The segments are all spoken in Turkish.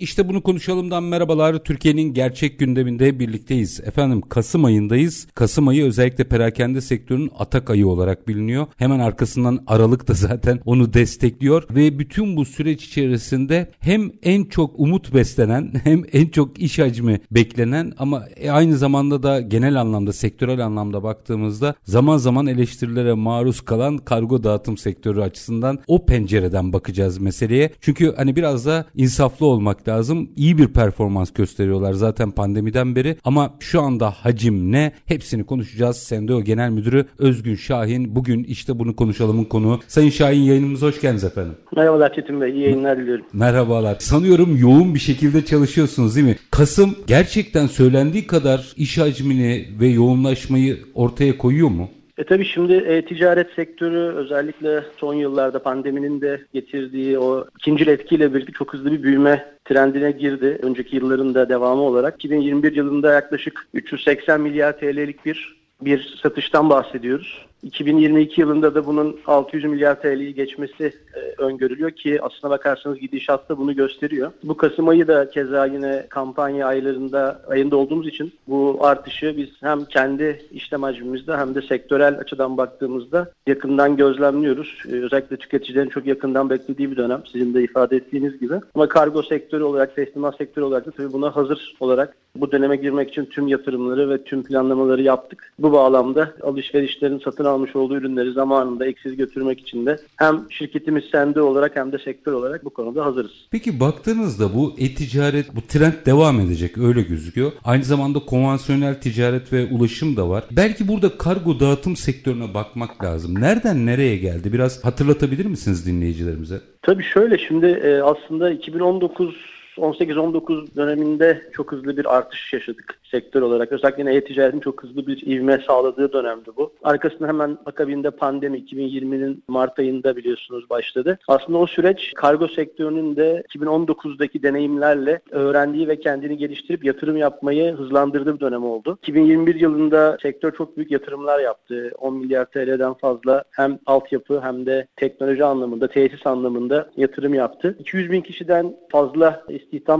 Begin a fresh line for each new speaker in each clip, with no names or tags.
İşte bunu konuşalımdan merhabalar. Türkiye'nin gerçek gündeminde birlikteyiz. Efendim Kasım ayındayız. Kasım ayı özellikle perakende sektörünün atak ayı olarak biliniyor. Hemen arkasından Aralık da zaten onu destekliyor ve bütün bu süreç içerisinde hem en çok umut beslenen hem en çok iş hacmi beklenen ama aynı zamanda da genel anlamda sektörel anlamda baktığımızda zaman zaman eleştirilere maruz kalan kargo dağıtım sektörü açısından o pencereden bakacağız meseleye. Çünkü hani biraz da insaflı olmak lazım. İyi bir performans gösteriyorlar zaten pandemiden beri ama şu anda hacim ne? Hepsini konuşacağız. Sendeo Genel Müdürü Özgün Şahin bugün işte bunu konuşalımın konuğu. Sayın Şahin yayınımıza hoş geldiniz efendim.
Merhabalar Çetin Bey, iyi yayınlar diliyorum.
Merhabalar. Sanıyorum yoğun bir şekilde çalışıyorsunuz değil mi? Kasım gerçekten söylendiği kadar iş hacmini ve yoğunlaşmayı ortaya koyuyor mu?
E tabii şimdi e, ticaret sektörü özellikle son yıllarda pandeminin de getirdiği o ikinci etkiyle birlikte çok hızlı bir büyüme trendine girdi. Önceki yılların da devamı olarak 2021 yılında yaklaşık 380 milyar TL'lik bir bir satıştan bahsediyoruz. 2022 yılında da bunun 600 milyar TL'yi geçmesi e, öngörülüyor ki aslına bakarsanız gidişat da bunu gösteriyor. Bu Kasım ayı da keza yine kampanya aylarında ayında olduğumuz için bu artışı biz hem kendi işlem hacmimizde hem de sektörel açıdan baktığımızda yakından gözlemliyoruz. E, özellikle tüketicilerin çok yakından beklediği bir dönem sizin de ifade ettiğiniz gibi. Ama kargo sektörü olarak, teslimat sektörü olarak da tabii buna hazır olarak bu döneme girmek için tüm yatırımları ve tüm planlamaları yaptık. Bu bağlamda alışverişlerin satın almış olduğu ürünleri zamanında eksiz götürmek için de hem şirketimiz sende olarak hem de sektör olarak bu konuda hazırız.
Peki baktığınızda bu e-ticaret, bu trend devam edecek öyle gözüküyor. Aynı zamanda konvansiyonel ticaret ve ulaşım da var. Belki burada kargo dağıtım sektörüne bakmak lazım. Nereden nereye geldi? Biraz hatırlatabilir misiniz dinleyicilerimize?
Tabii şöyle şimdi e, aslında 2019 18-19 döneminde çok hızlı bir artış yaşadık sektör olarak. Özellikle e-ticaretin çok hızlı bir ivme sağladığı dönemdi bu. Arkasında hemen akabinde pandemi 2020'nin Mart ayında biliyorsunuz başladı. Aslında o süreç kargo sektörünün de 2019'daki deneyimlerle öğrendiği ve kendini geliştirip yatırım yapmayı hızlandırdığı bir dönem oldu. 2021 yılında sektör çok büyük yatırımlar yaptı. 10 milyar TL'den fazla hem altyapı hem de teknoloji anlamında, tesis anlamında yatırım yaptı. 200 bin kişiden fazla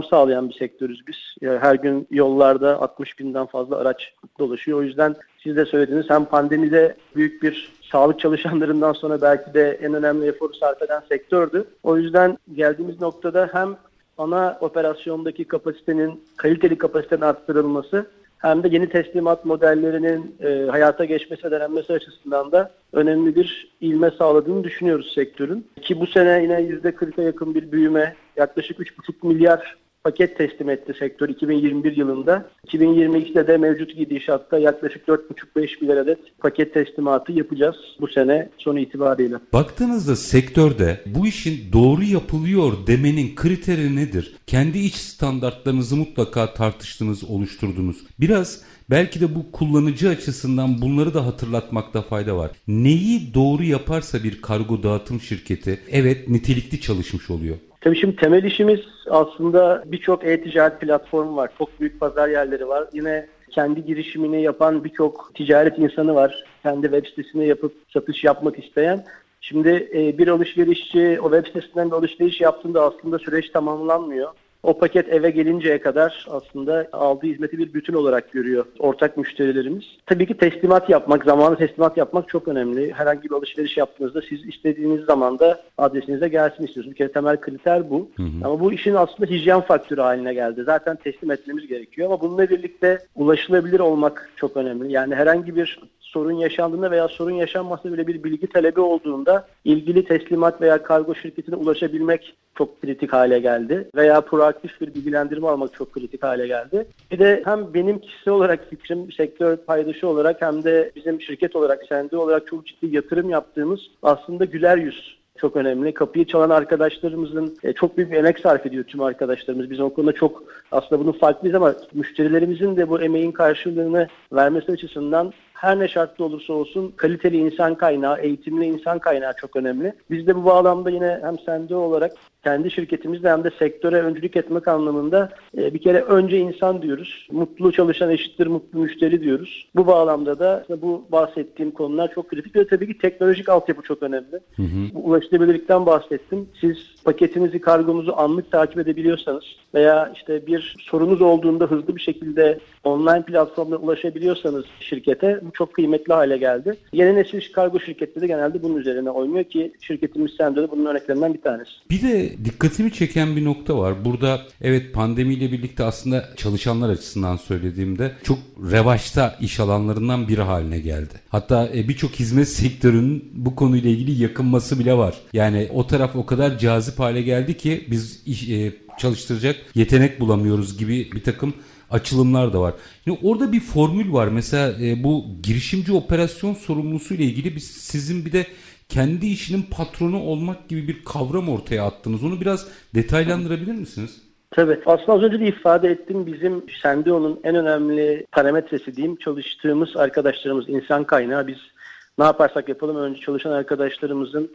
sağlayan bir sektörüz biz. Her gün yollarda 60 binden fazla araç dolaşıyor. O yüzden siz de söylediğiniz hem pandemide büyük bir sağlık çalışanlarından sonra belki de en önemli eforu sarf eden sektördü. O yüzden geldiğimiz noktada hem ana operasyondaki kapasitenin, kaliteli kapasitenin arttırılması hem de yeni teslimat modellerinin e, hayata geçmesi denenmesi açısından da önemli bir ilme sağladığını düşünüyoruz sektörün. Ki bu sene yine %40'a yakın bir büyüme, yaklaşık 3,5 milyar paket teslim etti sektör 2021 yılında. 2022'de de mevcut gidişatta yaklaşık 4,5-5 milyar adet paket teslimatı yapacağız bu sene sonu itibariyle.
Baktığınızda sektörde bu işin doğru yapılıyor demenin kriteri nedir? Kendi iç standartlarınızı mutlaka tartıştınız, oluşturdunuz. Biraz belki de bu kullanıcı açısından bunları da hatırlatmakta fayda var. Neyi doğru yaparsa bir kargo dağıtım şirketi evet nitelikli çalışmış oluyor.
Tabii şimdi temel işimiz aslında birçok e-ticaret platformu var. Çok büyük pazar yerleri var. Yine kendi girişimini yapan birçok ticaret insanı var. Kendi web sitesini yapıp satış yapmak isteyen. Şimdi bir alışverişçi o web sitesinden bir alışveriş yaptığında aslında süreç tamamlanmıyor. O paket eve gelinceye kadar aslında aldığı hizmeti bir bütün olarak görüyor ortak müşterilerimiz. Tabii ki teslimat yapmak, zamanı teslimat yapmak çok önemli. Herhangi bir alışveriş yaptığınızda siz istediğiniz zamanda adresinize gelsin istiyorsunuz. Bir kere temel kriter bu. Hı hı. Ama bu işin aslında hijyen faktörü haline geldi. Zaten teslim etmemiz gerekiyor ama bununla birlikte ulaşılabilir olmak çok önemli. Yani herhangi bir sorun yaşandığında veya sorun yaşanmasa bile bir bilgi talebi olduğunda ilgili teslimat veya kargo şirketine ulaşabilmek çok kritik hale geldi. Veya proaktif bir bilgilendirme almak çok kritik hale geldi. Bir de hem benim kişisel olarak fikrim, sektör paydaşı olarak hem de bizim şirket olarak, sende olarak çok ciddi yatırım yaptığımız aslında güler yüz çok önemli. Kapıyı çalan arkadaşlarımızın e, çok büyük bir emek sarf ediyor tüm arkadaşlarımız. Biz o konuda çok aslında bunun farklıyız ama müşterilerimizin de bu emeğin karşılığını vermesi açısından her ne şartta olursa olsun kaliteli insan kaynağı, eğitimli insan kaynağı çok önemli. Biz de bu bağlamda yine hem sende olarak kendi şirketimizde hem de sektöre öncülük etmek anlamında e, bir kere önce insan diyoruz. Mutlu çalışan eşittir mutlu müşteri diyoruz. Bu bağlamda da bu bahsettiğim konular çok kritik ve tabii ki teknolojik altyapı çok önemli. Hı hı. Ulaşılabilirlikten bahsettim. Siz paketinizi, kargonuzu anlık takip edebiliyorsanız veya işte bir sorunuz olduğunda hızlı bir şekilde online platformda ulaşabiliyorsanız şirkete bu çok kıymetli hale geldi. Yeni nesil kargo şirketleri genelde bunun üzerine oynuyor ki şirketimiz Sendo da bunun örneklerinden bir tanesi.
Bir de dikkatimi çeken bir nokta var. Burada evet pandemiyle birlikte aslında çalışanlar açısından söylediğimde çok revaçta iş alanlarından biri haline geldi. Hatta e, birçok hizmet sektörünün bu konuyla ilgili yakınması bile var. Yani o taraf o kadar cazip hale geldi ki biz iş, e, çalıştıracak yetenek bulamıyoruz gibi bir takım açılımlar da var. Şimdi orada bir formül var. Mesela e, bu girişimci operasyon sorumlusu ile ilgili biz sizin bir de kendi işinin patronu olmak gibi bir kavram ortaya attınız. Onu biraz detaylandırabilir misiniz?
Tabii. Aslında az önce de ifade ettim. Bizim Sendeo'nun en önemli parametresi diyeyim çalıştığımız arkadaşlarımız insan kaynağı. Biz ne yaparsak yapalım önce çalışan arkadaşlarımızın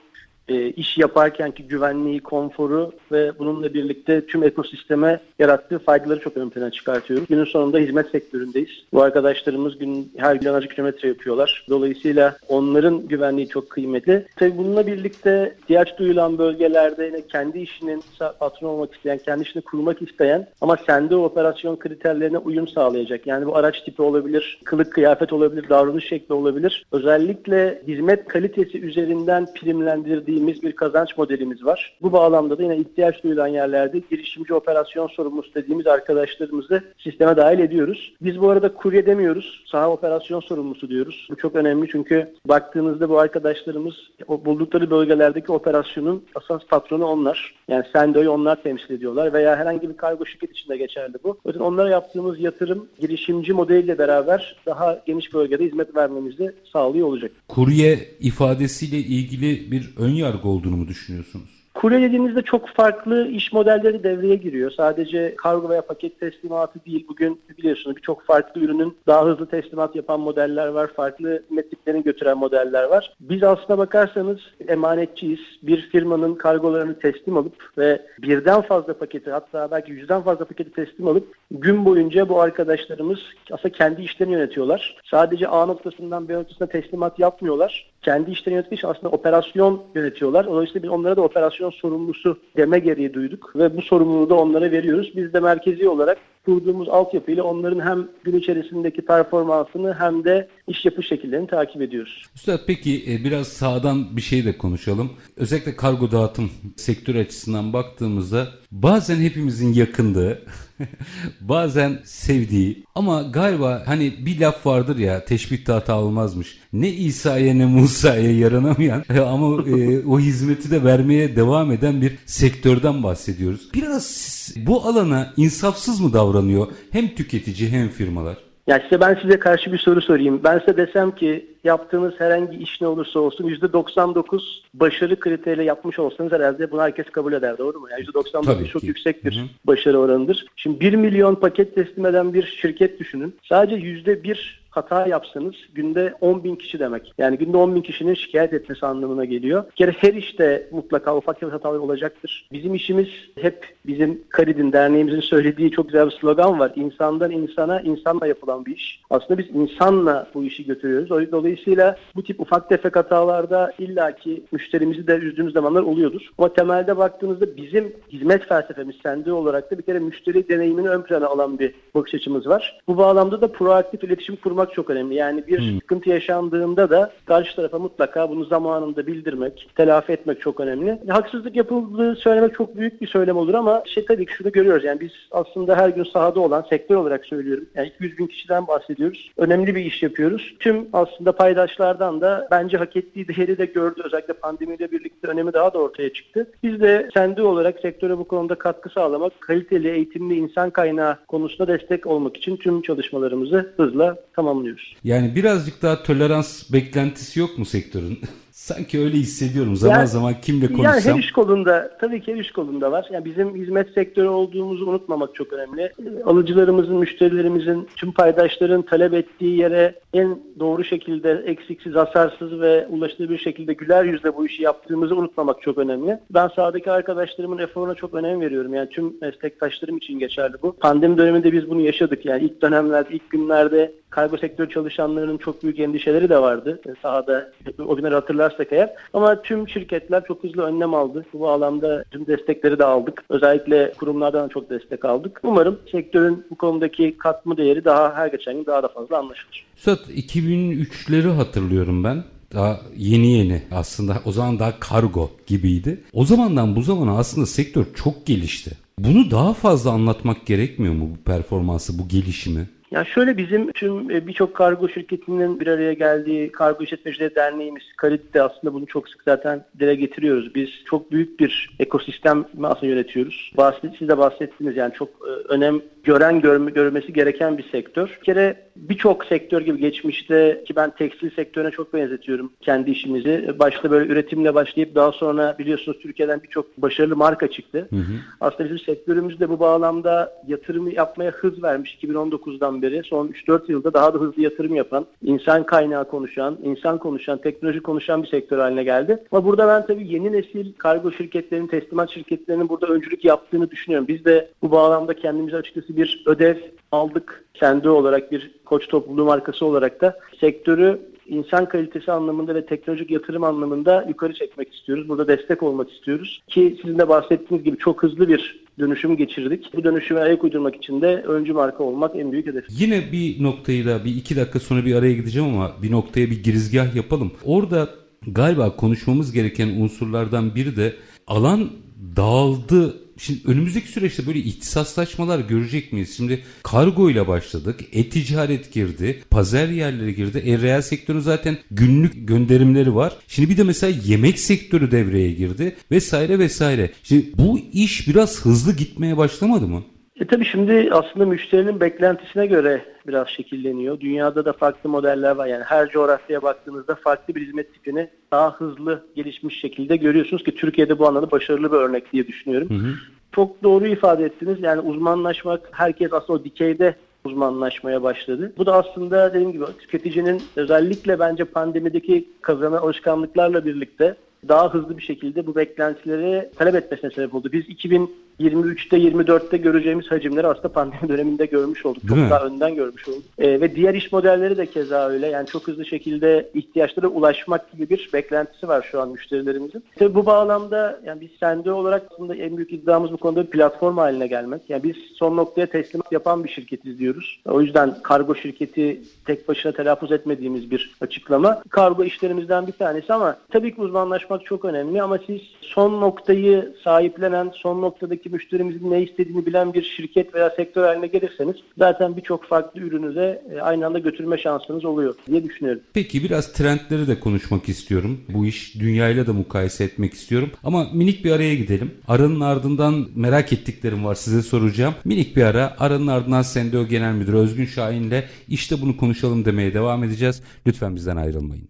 e, iş yaparkenki güvenliği, konforu ve bununla birlikte tüm ekosisteme yarattığı faydaları çok ön plana çıkartıyoruz. Günün sonunda hizmet sektöründeyiz. Bu arkadaşlarımız gün her gün onlarca kilometre yapıyorlar. Dolayısıyla onların güvenliği çok kıymetli. Tabii bununla birlikte ihtiyaç duyulan bölgelerde yine kendi işinin patron olmak isteyen, kendi işini kurmak isteyen ama sende operasyon kriterlerine uyum sağlayacak. Yani bu araç tipi olabilir, kılık kıyafet olabilir, davranış şekli olabilir. Özellikle hizmet kalitesi üzerinden primlendirdiği dediğimiz bir kazanç modelimiz var. Bu bağlamda da yine ihtiyaç duyulan yerlerde girişimci operasyon sorumlusu dediğimiz arkadaşlarımızı sisteme dahil ediyoruz. Biz bu arada kurye demiyoruz, saha operasyon sorumlusu diyoruz. Bu çok önemli çünkü baktığınızda bu arkadaşlarımız o buldukları bölgelerdeki operasyonun asas patronu onlar. Yani Sendo'yu onlar temsil ediyorlar veya herhangi bir kargo şirket içinde geçerli bu. O yüzden onlara yaptığımız yatırım girişimci modeliyle beraber daha geniş bölgede hizmet vermemizi sağlıyor olacak.
Kurye ifadesiyle ilgili bir ön yargı olduğunu mu düşünüyorsunuz?
Kurye dediğimizde çok farklı iş modelleri devreye giriyor. Sadece kargo veya paket teslimatı değil. Bugün biliyorsunuz birçok farklı ürünün daha hızlı teslimat yapan modeller var. Farklı metriklerini götüren modeller var. Biz aslına bakarsanız emanetçiyiz. Bir firmanın kargolarını teslim alıp ve birden fazla paketi hatta belki yüzden fazla paketi teslim alıp gün boyunca bu arkadaşlarımız aslında kendi işlerini yönetiyorlar. Sadece A noktasından B noktasına teslimat yapmıyorlar. Kendi işlerini yönetmek için aslında operasyon yönetiyorlar. Dolayısıyla biz onlara da operasyon sorumlusu deme gereği duyduk ve bu sorumluluğu da onlara veriyoruz. Biz de merkezi olarak kurduğumuz altyapıyla onların hem gün içerisindeki performansını hem de iş yapış şekillerini takip ediyoruz.
Üstad peki e, biraz sağdan bir şey de konuşalım. Özellikle kargo dağıtım sektörü açısından baktığımızda bazen hepimizin yakındığı, bazen sevdiği ama galiba hani bir laf vardır ya teşbih hata olmazmış. Ne İsa'ya ne Musa'ya yaranamayan ama e, o hizmeti de vermeye devam eden bir sektörden bahsediyoruz. Biraz bu alana insafsız mı davranıyor hem tüketici hem firmalar?
Ya işte ben size karşı bir soru sorayım. Ben size desem ki yaptığınız herhangi iş ne olursa olsun %99 başarı kriteriyle yapmış olsanız herhalde bunu herkes kabul eder doğru mu? Yani %99 Tabii çok ki. yüksek bir Hı-hı. başarı oranıdır. Şimdi 1 milyon paket teslim eden bir şirket düşünün. Sadece %1 hata yapsanız günde 10 bin kişi demek. Yani günde 10 bin kişinin şikayet etmesi anlamına geliyor. Bir kere her işte mutlaka ufak tefek hatalar olacaktır. Bizim işimiz hep bizim Karidin derneğimizin söylediği çok güzel bir slogan var. İnsandan insana, insanla yapılan bir iş. Aslında biz insanla bu işi götürüyoruz. Dolayısıyla bu tip ufak tefek hatalarda illaki müşterimizi de üzdüğümüz zamanlar oluyordur. Ama temelde baktığınızda bizim hizmet felsefemiz sende olarak da bir kere müşteri deneyimini ön plana alan bir bakış açımız var. Bu bağlamda da proaktif iletişim kurmak olmak çok önemli. Yani bir hmm. sıkıntı yaşandığında da karşı tarafa mutlaka bunu zamanında bildirmek, telafi etmek çok önemli. Haksızlık yapıldığı söylemek çok büyük bir söylem olur ama şey tabii ki şunu görüyoruz. Yani biz aslında her gün sahada olan sektör olarak söylüyorum. Yani 200 bin kişiden bahsediyoruz. Önemli bir iş yapıyoruz. Tüm aslında paydaşlardan da bence hak ettiği değeri de gördü. Özellikle pandemiyle birlikte önemi daha da ortaya çıktı. Biz de kendi olarak sektöre bu konuda katkı sağlamak, kaliteli, eğitimli insan kaynağı konusunda destek olmak için tüm çalışmalarımızı hızla tamamlıyoruz tamamlıyoruz.
Yani birazcık daha tolerans beklentisi yok mu sektörün? Sanki öyle hissediyorum. Zaman yani, zaman kimle konuşsam.
Yani her iş kolunda, tabii ki her iş kolunda var. Yani bizim hizmet sektörü olduğumuzu unutmamak çok önemli. Alıcılarımızın, müşterilerimizin, tüm paydaşların talep ettiği yere en doğru şekilde eksiksiz, hasarsız ve ulaşılır bir şekilde güler yüzle bu işi yaptığımızı unutmamak çok önemli. Ben sahadaki arkadaşlarımın eforuna çok önem veriyorum. Yani tüm meslektaşlarım için geçerli bu. Pandemi döneminde biz bunu yaşadık. Yani ilk dönemlerde, ilk günlerde kargo sektör çalışanlarının çok büyük endişeleri de vardı. Sahada o günleri hatırlarsak eğer. Ama tüm şirketler çok hızlı önlem aldı. Bu alanda tüm destekleri de aldık. Özellikle kurumlardan çok destek aldık. Umarım sektörün bu konudaki katma değeri daha her geçen gün daha da fazla anlaşılır.
Üstad 2003'leri hatırlıyorum ben daha yeni yeni aslında o zaman daha kargo gibiydi. O zamandan bu zamana aslında sektör çok gelişti. Bunu daha fazla anlatmak gerekmiyor mu bu performansı, bu gelişimi?
Ya şöyle bizim tüm e, birçok kargo şirketinin bir araya geldiği Kargo İşletmecileri Derneğimiz Karit'te aslında bunu çok sık zaten dile getiriyoruz. Biz çok büyük bir ekosistem aslında yönetiyoruz. Bahset, siz de bahsettiniz yani çok e, önem gören görme, görmesi gereken bir sektör. Bir kere birçok sektör gibi geçmişte ki ben tekstil sektörüne çok benzetiyorum kendi işimizi. Başta böyle üretimle başlayıp daha sonra biliyorsunuz Türkiye'den birçok başarılı marka çıktı. Hı hı. Aslında bizim sektörümüz de bu bağlamda yatırım yapmaya hız vermiş 2019'dan beri. Son 3-4 yılda daha da hızlı yatırım yapan, insan kaynağı konuşan, insan konuşan, teknoloji konuşan bir sektör haline geldi. Ama burada ben tabii yeni nesil kargo şirketlerinin, teslimat şirketlerinin burada öncülük yaptığını düşünüyorum. Biz de bu bağlamda kendimize açıkçası bir ödev aldık. Kendi olarak bir koç topluluğu markası olarak da sektörü insan kalitesi anlamında ve teknolojik yatırım anlamında yukarı çekmek istiyoruz. Burada destek olmak istiyoruz. Ki sizin de bahsettiğiniz gibi çok hızlı bir dönüşüm geçirdik. Bu dönüşüme ayak uydurmak için de öncü marka olmak en büyük hedef.
Yine bir noktayı da bir iki dakika sonra bir araya gideceğim ama bir noktaya bir girizgah yapalım. Orada galiba konuşmamız gereken unsurlardan biri de alan dağıldı Şimdi önümüzdeki süreçte böyle ihtisaslaşmalar görecek miyiz? Şimdi kargo ile başladık. E-ticaret girdi. Pazar yerleri girdi. E reel sektörün zaten günlük gönderimleri var. Şimdi bir de mesela yemek sektörü devreye girdi. Vesaire vesaire. Şimdi bu iş biraz hızlı gitmeye başlamadı mı?
E tabii şimdi aslında müşterinin beklentisine göre biraz şekilleniyor. Dünyada da farklı modeller var. Yani her coğrafyaya baktığınızda farklı bir hizmet tipini daha hızlı gelişmiş şekilde görüyorsunuz ki Türkiye'de bu anlamda başarılı bir örnek diye düşünüyorum. Hı hı. Çok doğru ifade ettiniz. Yani uzmanlaşmak herkes aslında o dikeyde uzmanlaşmaya başladı. Bu da aslında dediğim gibi tüketicinin özellikle bence pandemideki kazanan alışkanlıklarla birlikte daha hızlı bir şekilde bu beklentileri talep etmesine sebep oldu. Biz 2000 23'te 24'te göreceğimiz hacimleri aslında pandemi döneminde görmüş olduk. Çok daha önden görmüş olduk. E, ve diğer iş modelleri de keza öyle. Yani çok hızlı şekilde ihtiyaçlara ulaşmak gibi bir beklentisi var şu an müşterilerimizin. Tabii bu bağlamda yani biz sende olarak aslında en büyük iddiamız bu konuda bir platform haline gelmek. Yani biz son noktaya teslimat yapan bir şirketiz diyoruz. O yüzden kargo şirketi tek başına telaffuz etmediğimiz bir açıklama. Kargo işlerimizden bir tanesi ama tabii ki uzmanlaşmak çok önemli ama siz son noktayı sahiplenen, son noktadaki ki müşterimizin ne istediğini bilen bir şirket veya sektör haline gelirseniz zaten birçok farklı ürünü de e, aynı anda götürme şansınız oluyor diye düşünüyorum.
Peki biraz trendleri de konuşmak istiyorum. Bu iş dünyayla da mukayese etmek istiyorum. Ama minik bir araya gidelim. Aranın ardından merak ettiklerim var size soracağım. Minik bir ara. Aranın ardından Sendeo Genel Müdürü Özgün Şahin ile işte bunu konuşalım demeye devam edeceğiz. Lütfen bizden ayrılmayın.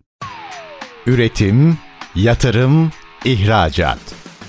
Üretim, yatırım, ihracat.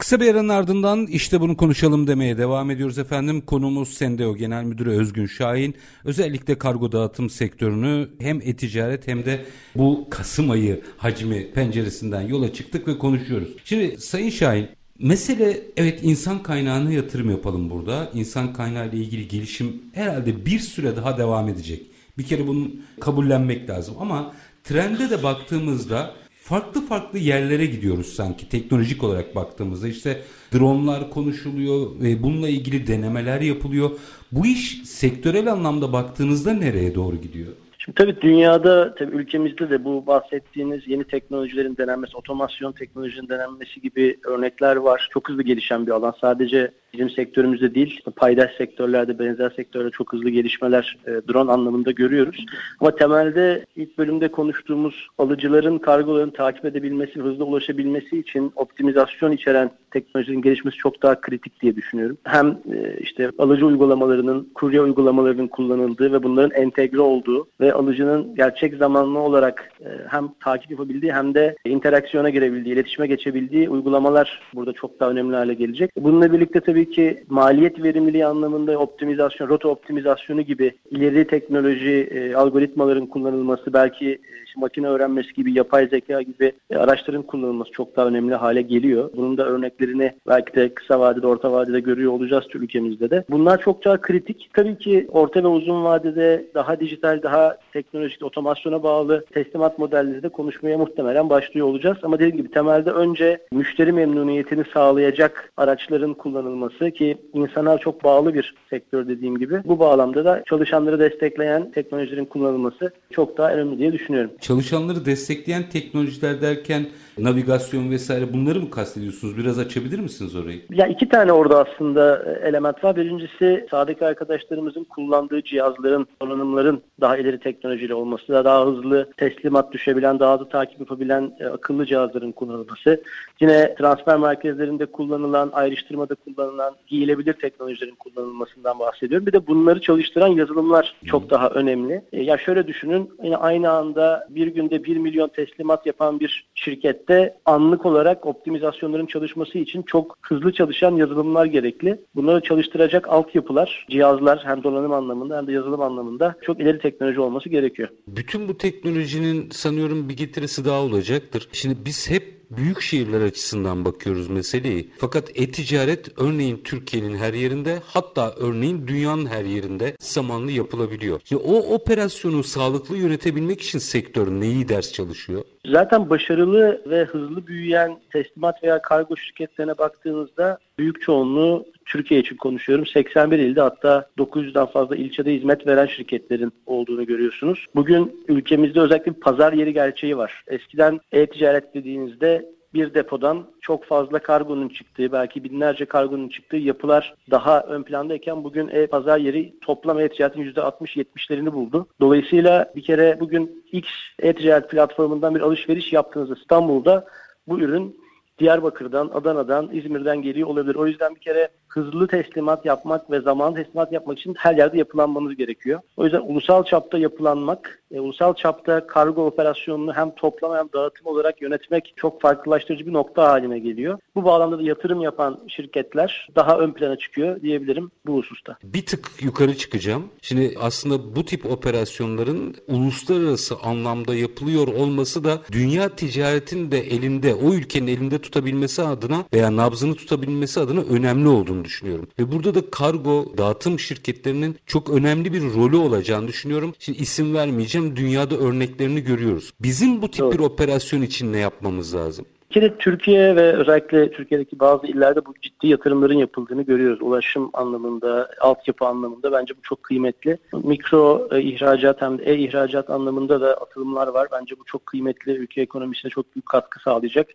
Kısa bir aranın ardından işte bunu konuşalım demeye devam ediyoruz efendim. Konumuz Sendeo Genel Müdürü Özgün Şahin. Özellikle kargo dağıtım sektörünü hem e-ticaret hem de bu Kasım ayı hacmi penceresinden yola çıktık ve konuşuyoruz. Şimdi Sayın Şahin Mesele evet insan kaynağına yatırım yapalım burada. İnsan kaynağı ile ilgili gelişim herhalde bir süre daha devam edecek. Bir kere bunun kabullenmek lazım ama trende de baktığımızda farklı farklı yerlere gidiyoruz sanki teknolojik olarak baktığımızda işte dronlar konuşuluyor ve bununla ilgili denemeler yapılıyor. Bu iş sektörel anlamda baktığınızda nereye doğru gidiyor?
Şimdi tabii dünyada, tabii ülkemizde de bu bahsettiğiniz yeni teknolojilerin denenmesi, otomasyon teknolojinin denenmesi gibi örnekler var. Çok hızlı gelişen bir alan. Sadece bizim sektörümüzde değil, paydaş sektörlerde, benzer sektörlerde çok hızlı gelişmeler e, drone anlamında görüyoruz. Ama temelde ilk bölümde konuştuğumuz alıcıların kargolarını takip edebilmesi, hızlı ulaşabilmesi için optimizasyon içeren teknolojinin gelişmesi çok daha kritik diye düşünüyorum. Hem e, işte alıcı uygulamalarının, kurye uygulamalarının kullanıldığı ve bunların entegre olduğu ve alıcının gerçek zamanlı olarak e, hem takip yapabildiği hem de interaksiyona girebildiği, iletişime geçebildiği uygulamalar burada çok daha önemli hale gelecek. Bununla birlikte tabii ki maliyet verimliliği anlamında optimizasyon, rota optimizasyonu gibi ileri teknoloji e, algoritmaların kullanılması, belki işte makine öğrenmesi gibi, yapay zeka gibi e, araçların kullanılması çok daha önemli hale geliyor. Bunun da örneklerini belki de kısa vadede, orta vadede görüyor olacağız ülkemizde de. Bunlar çok daha kritik. Tabii ki orta ve uzun vadede daha dijital, daha teknolojik, otomasyona bağlı teslimat modelleri de konuşmaya muhtemelen başlıyor olacağız. Ama dediğim gibi temelde önce müşteri memnuniyetini sağlayacak araçların kullanılması ki insana çok bağlı bir sektör dediğim gibi. Bu bağlamda da çalışanları destekleyen teknolojilerin kullanılması çok daha önemli diye düşünüyorum.
Çalışanları destekleyen teknolojiler derken navigasyon vesaire bunları mı kastediyorsunuz? Biraz açabilir misiniz orayı?
Ya iki tane orada aslında e, element var. Birincisi sahadaki arkadaşlarımızın kullandığı cihazların, donanımların daha ileri teknolojiyle olması, daha hızlı teslimat düşebilen, daha hızlı takip yapabilen e, akıllı cihazların kullanılması. Yine transfer merkezlerinde kullanılan, ayrıştırmada kullanılan giyilebilir teknolojilerin kullanılmasından bahsediyorum. Bir de bunları çalıştıran yazılımlar çok daha önemli. E, ya şöyle düşünün, yine aynı anda bir günde 1 milyon teslimat yapan bir şirkette anlık olarak optimizasyonların çalışması için çok hızlı çalışan yazılımlar gerekli. Bunları çalıştıracak altyapılar, cihazlar hem donanım anlamında hem de yazılım anlamında çok ileri teknoloji olması gerekiyor.
Bütün bu teknolojinin sanıyorum bir getirisi daha olacaktır. Şimdi biz hep büyük şehirler açısından bakıyoruz meseleyi. Fakat e-ticaret örneğin Türkiye'nin her yerinde hatta örneğin dünyanın her yerinde zamanlı yapılabiliyor. Şimdi o operasyonu sağlıklı yönetebilmek için sektör neyi ders çalışıyor?
Zaten başarılı ve hızlı büyüyen teslimat veya kargo şirketlerine baktığınızda büyük çoğunluğu Türkiye için konuşuyorum. 81 ilde hatta 900'den fazla ilçede hizmet veren şirketlerin olduğunu görüyorsunuz. Bugün ülkemizde özellikle bir pazar yeri gerçeği var. Eskiden e-ticaret dediğinizde bir depodan çok fazla kargonun çıktığı, belki binlerce kargonun çıktığı yapılar daha ön plandayken bugün e-pazar yeri toplam e-ticaretin %60-70'lerini buldu. Dolayısıyla bir kere bugün X e-ticaret platformundan bir alışveriş yaptığınızda İstanbul'da bu ürün Diyarbakır'dan, Adana'dan, İzmir'den geliyor olabilir. O yüzden bir kere hızlı teslimat yapmak ve zaman teslimat yapmak için her yerde yapılanmanız gerekiyor. O yüzden ulusal çapta yapılanmak, e, ulusal çapta kargo operasyonunu hem toplama hem dağıtım olarak yönetmek çok farklılaştırıcı bir nokta haline geliyor. Bu bağlamda da yatırım yapan şirketler daha ön plana çıkıyor diyebilirim bu hususta.
Bir tık yukarı çıkacağım. Şimdi aslında bu tip operasyonların uluslararası anlamda yapılıyor olması da dünya ticaretin de elinde, o ülkenin elinde tutabilmesi adına veya nabzını tutabilmesi adına önemli olduğunu düşünüyorum. Ve burada da kargo dağıtım şirketlerinin çok önemli bir rolü olacağını düşünüyorum. Şimdi isim vermeyeceğim. Dünyada örneklerini görüyoruz. Bizim bu tip Doğru. bir operasyon için ne yapmamız lazım?
Kere Türkiye ve özellikle Türkiye'deki bazı illerde bu ciddi yatırımların yapıldığını görüyoruz. Ulaşım anlamında, altyapı anlamında bence bu çok kıymetli. Mikro e, ihracat hem de e-ihracat anlamında da atılımlar var. Bence bu çok kıymetli. Ülke ekonomisine çok büyük katkı sağlayacak.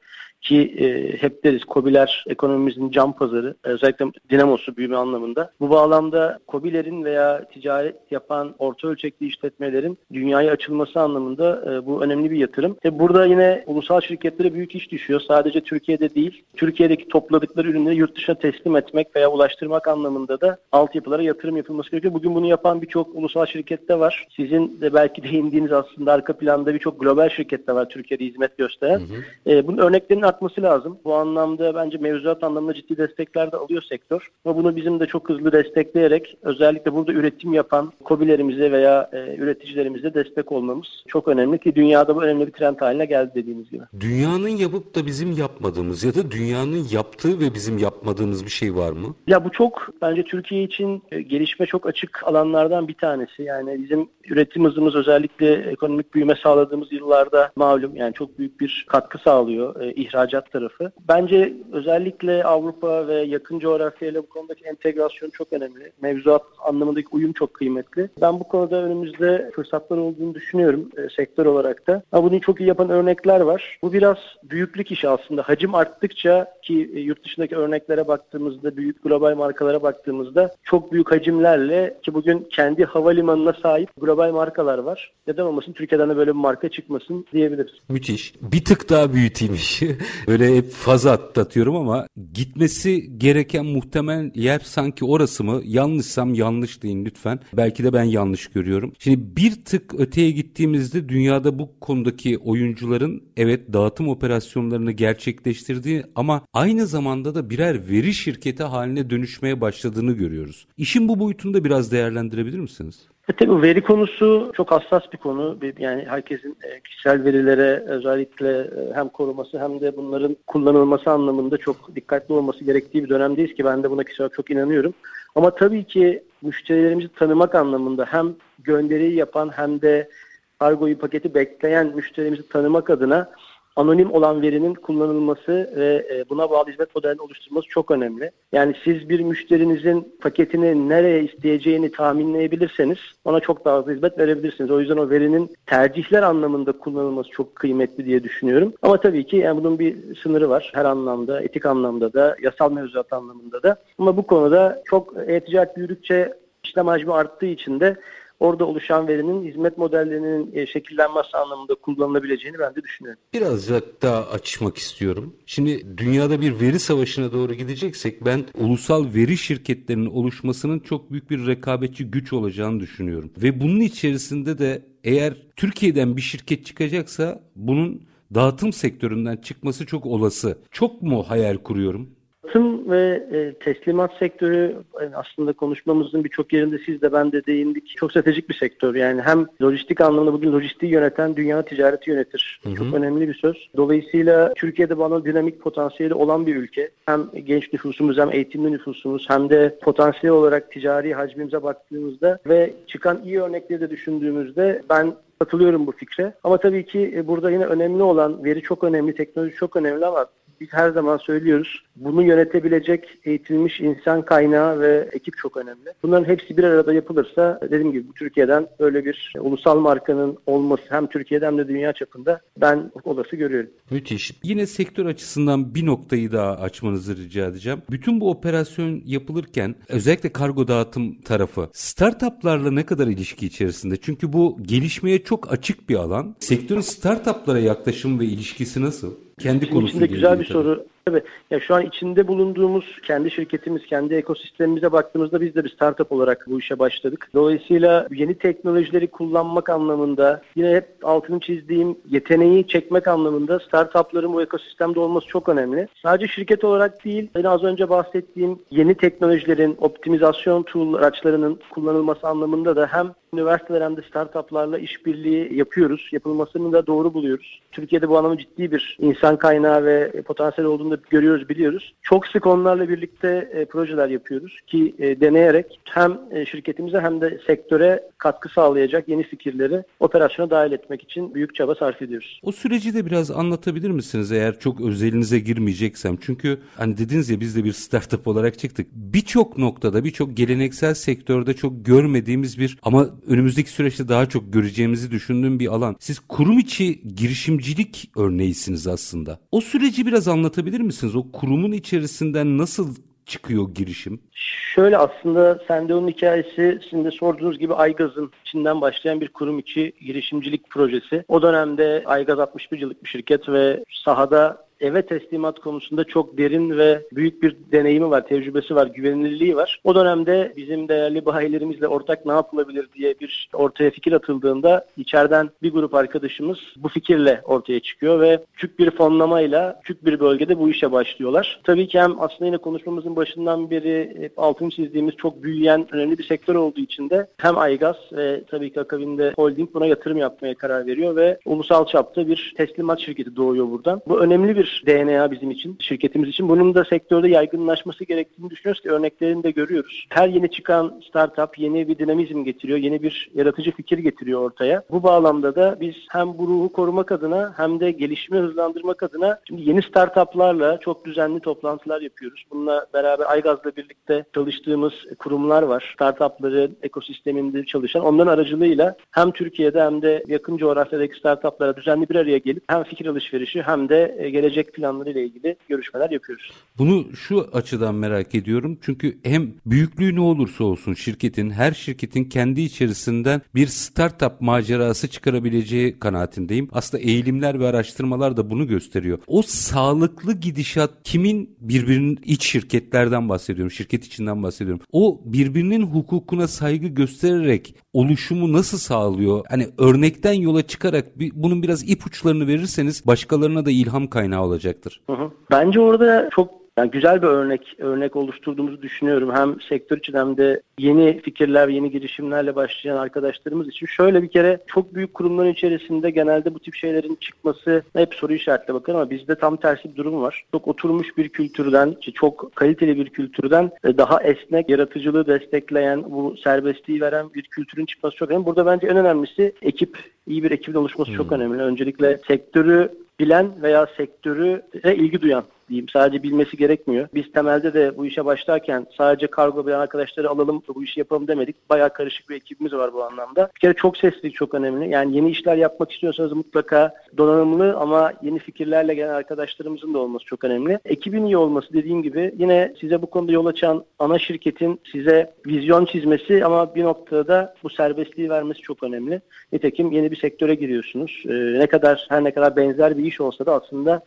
Ki e, hep deriz COBİ'ler ekonomimizin cam pazarı. Özellikle dinamosu büyüme anlamında. Bu bağlamda COBİ'lerin veya ticaret yapan orta ölçekli işletmelerin dünyaya açılması anlamında e, bu önemli bir yatırım. E, burada yine ulusal şirketlere büyük iş düşüyor. Sadece Türkiye'de değil, Türkiye'deki topladıkları ürünleri yurt dışına teslim etmek veya ulaştırmak anlamında da altyapılara yatırım yapılması gerekiyor. Bugün bunu yapan birçok ulusal şirkette var. Sizin de belki değindiğiniz aslında arka planda birçok global şirkette var Türkiye'de hizmet gösteren. Hı hı. E, bunun örneklerinin artması lazım. Bu anlamda bence mevzuat anlamında ciddi destekler de alıyor sektör. Ama bunu bizim de çok hızlı destekleyerek özellikle burada üretim yapan kobilerimize veya e, üreticilerimize destek olmamız çok önemli ki dünyada bu önemli bir trend haline geldi dediğiniz gibi.
Dünyanın yapıp da bizim yapmadığımız ya da dünyanın yaptığı ve bizim yapmadığımız bir şey var mı?
Ya bu çok bence Türkiye için e, gelişme çok açık alanlardan bir tanesi. Yani bizim üretim hızımız özellikle ekonomik büyüme sağladığımız yıllarda malum yani çok büyük bir katkı sağlıyor. E, ihracat tarafı. Bence özellikle Avrupa ve yakın coğrafyayla bu konudaki entegrasyon çok önemli. Mevzuat anlamındaki uyum çok kıymetli. Ben bu konuda önümüzde fırsatlar olduğunu düşünüyorum e, sektör olarak da. Ama bunu çok iyi yapan örnekler var. Bu biraz büyüklük işi aslında. Hacim arttıkça ki e, yurt dışındaki örneklere baktığımızda, büyük global markalara baktığımızda çok büyük hacimlerle ki bugün kendi havalimanına sahip global markalar var. Neden olmasın Türkiye'den de böyle bir marka çıkmasın diyebiliriz.
Müthiş. Bir tık daha büyüteyim işi. böyle hep fazla atlatıyorum ama gitmesi gereken muhtemel yer sanki orası mı? Yanlışsam yanlış deyin lütfen. Belki de ben yanlış görüyorum. Şimdi bir tık öteye gittiğimizde dünyada bu konudaki oyuncuların evet dağıtım operasyonlarını gerçekleştirdiği ama aynı zamanda da birer veri şirketi haline dönüşmeye başladığını görüyoruz. İşin bu boyutunu da biraz değerlendirebilir misiniz?
E tabii veri konusu çok hassas bir konu. Yani herkesin e, kişisel verilere özellikle e, hem koruması hem de bunların kullanılması anlamında çok dikkatli olması gerektiği bir dönemdeyiz ki ben de buna kişisel çok inanıyorum. Ama tabii ki müşterilerimizi tanımak anlamında hem gönderiyi yapan hem de kargoyu paketi bekleyen müşterimizi tanımak adına anonim olan verinin kullanılması ve e, buna bağlı hizmet modelini oluşturması çok önemli. Yani siz bir müşterinizin paketini nereye isteyeceğini tahminleyebilirseniz ona çok daha fazla hizmet verebilirsiniz. O yüzden o verinin tercihler anlamında kullanılması çok kıymetli diye düşünüyorum. Ama tabii ki yani bunun bir sınırı var. Her anlamda, etik anlamda da, yasal mevzuat anlamında da. Ama bu konuda çok e-ticaret büyüdükçe işlem hacmi arttığı için de orada oluşan verinin hizmet modellerinin e, şekillenmesi anlamında kullanılabileceğini ben de düşünüyorum.
Birazcık daha açmak istiyorum. Şimdi dünyada bir veri savaşına doğru gideceksek ben ulusal veri şirketlerinin oluşmasının çok büyük bir rekabetçi güç olacağını düşünüyorum. Ve bunun içerisinde de eğer Türkiye'den bir şirket çıkacaksa bunun dağıtım sektöründen çıkması çok olası. Çok mu hayal kuruyorum?
Dağıtım ve e, teslimat sektörü yani aslında konuşmamızın birçok yerinde siz de ben de değindik. Çok stratejik bir sektör. Yani hem lojistik anlamda bugün lojistiği yöneten dünya ticareti yönetir. Hı hı. Çok önemli bir söz. Dolayısıyla Türkiye'de bana dinamik potansiyeli olan bir ülke. Hem genç nüfusumuz hem eğitimli nüfusumuz hem de potansiyel olarak ticari hacmimize baktığımızda ve çıkan iyi örnekleri de düşündüğümüzde ben katılıyorum bu fikre. Ama tabii ki e, burada yine önemli olan veri çok önemli, teknoloji çok önemli ama biz her zaman söylüyoruz. Bunu yönetebilecek eğitilmiş insan kaynağı ve ekip çok önemli. Bunların hepsi bir arada yapılırsa dediğim gibi Türkiye'den böyle bir ulusal markanın olması hem Türkiye'de hem de dünya çapında ben olası görüyorum.
Müthiş. Yine sektör açısından bir noktayı daha açmanızı rica edeceğim. Bütün bu operasyon yapılırken özellikle kargo dağıtım tarafı startuplarla ne kadar ilişki içerisinde? Çünkü bu gelişmeye çok açık bir alan. Sektörün startuplara yaklaşım ve ilişkisi nasıl?
Kendi konusunda güzel bir tabii. soru. Tabii. Ya şu an içinde bulunduğumuz kendi şirketimiz, kendi ekosistemimize baktığımızda biz de bir startup olarak bu işe başladık. Dolayısıyla yeni teknolojileri kullanmak anlamında yine hep altını çizdiğim yeteneği çekmek anlamında startupların bu ekosistemde olması çok önemli. Sadece şirket olarak değil, yine az önce bahsettiğim yeni teknolojilerin, optimizasyon tool araçlarının kullanılması anlamında da hem üniversiteler hem de startuplarla işbirliği yapıyoruz. Yapılmasını da doğru buluyoruz. Türkiye'de bu anlamda ciddi bir insan kaynağı ve potansiyel olduğunu da görüyoruz, biliyoruz. Çok sık onlarla birlikte e, projeler yapıyoruz ki e, deneyerek hem e, şirketimize hem de sektöre katkı sağlayacak yeni fikirleri operasyona dahil etmek için büyük çaba sarf ediyoruz.
O süreci de biraz anlatabilir misiniz eğer çok özelinize girmeyeceksem? Çünkü hani dediniz ya biz de bir startup olarak çıktık. Birçok noktada, birçok geleneksel sektörde çok görmediğimiz bir ama önümüzdeki süreçte daha çok göreceğimizi düşündüğüm bir alan. Siz kurum içi girişimcilik örneğisiniz aslında. O süreci biraz anlatabilir misiniz? O kurumun içerisinden nasıl çıkıyor girişim?
Şöyle aslında Sendeo'nun hikayesi sizin de sorduğunuz gibi Aygaz'ın içinden başlayan bir kurum içi girişimcilik projesi. O dönemde Aygaz 61 yıllık bir şirket ve sahada eve teslimat konusunda çok derin ve büyük bir deneyimi var, tecrübesi var, güvenilirliği var. O dönemde bizim değerli bayilerimizle ortak ne yapılabilir diye bir ortaya fikir atıldığında içeriden bir grup arkadaşımız bu fikirle ortaya çıkıyor ve küçük bir fonlamayla küçük bir bölgede bu işe başlıyorlar. Tabii ki hem aslında yine konuşmamızın başından beri hep altını çizdiğimiz çok büyüyen önemli bir sektör olduğu için de hem Aygaz ve tabii ki akabinde holding buna yatırım yapmaya karar veriyor ve ulusal çapta bir teslimat şirketi doğuyor buradan. Bu önemli bir bir DNA bizim için, şirketimiz için. Bunun da sektörde yaygınlaşması gerektiğini düşünüyoruz ki örneklerini de görüyoruz. Her yeni çıkan startup yeni bir dinamizm getiriyor, yeni bir yaratıcı fikir getiriyor ortaya. Bu bağlamda da biz hem bu ruhu korumak adına hem de gelişimi hızlandırmak adına şimdi yeni startuplarla çok düzenli toplantılar yapıyoruz. Bununla beraber Aygaz'la birlikte çalıştığımız kurumlar var. Startupların ekosisteminde çalışan. Onların aracılığıyla hem Türkiye'de hem de yakın coğrafyadaki startuplara düzenli bir araya gelip hem fikir alışverişi hem de e, gelecek planları ile ilgili görüşmeler yapıyoruz.
Bunu şu açıdan merak ediyorum. Çünkü hem büyüklüğü ne olursa olsun şirketin, her şirketin kendi içerisinden bir startup macerası çıkarabileceği kanaatindeyim. Aslında eğilimler ve araştırmalar da bunu gösteriyor. O sağlıklı gidişat kimin birbirinin iç şirketlerden bahsediyorum, şirket içinden bahsediyorum. O birbirinin hukukuna saygı göstererek oluşumu nasıl sağlıyor? Hani örnekten yola çıkarak bunun biraz ipuçlarını verirseniz başkalarına da ilham kaynağı olacaktır.
Hı hı. Bence orada çok yani güzel bir örnek örnek oluşturduğumuzu düşünüyorum. Hem sektör için hem de yeni fikirler, yeni girişimlerle başlayan arkadaşlarımız için. Şöyle bir kere çok büyük kurumların içerisinde genelde bu tip şeylerin çıkması hep soru işaretle bakın ama bizde tam tersi bir durum var. Çok oturmuş bir kültürden, çok kaliteli bir kültürden e, daha esnek, yaratıcılığı destekleyen, bu serbestliği veren bir kültürün çıkması çok önemli. Burada bence en önemlisi ekip, iyi bir ekibin oluşması hmm. çok önemli. Öncelikle sektörü bilen veya sektörü ilgi duyan diyeyim. Sadece bilmesi gerekmiyor. Biz temelde de bu işe başlarken sadece kargo bilen arkadaşları alalım bu işi yapalım demedik. Bayağı karışık bir ekibimiz var bu anlamda. Bir kere çok seslilik çok önemli. Yani yeni işler yapmak istiyorsanız mutlaka donanımlı ama yeni fikirlerle gelen arkadaşlarımızın da olması çok önemli. Ekibin iyi olması dediğim gibi yine size bu konuda yol açan ana şirketin size vizyon çizmesi ama bir noktada bu serbestliği vermesi çok önemli. Nitekim yeni bir sektöre giriyorsunuz. Ee, ne kadar her ne kadar benzer bir iş olsa da aslında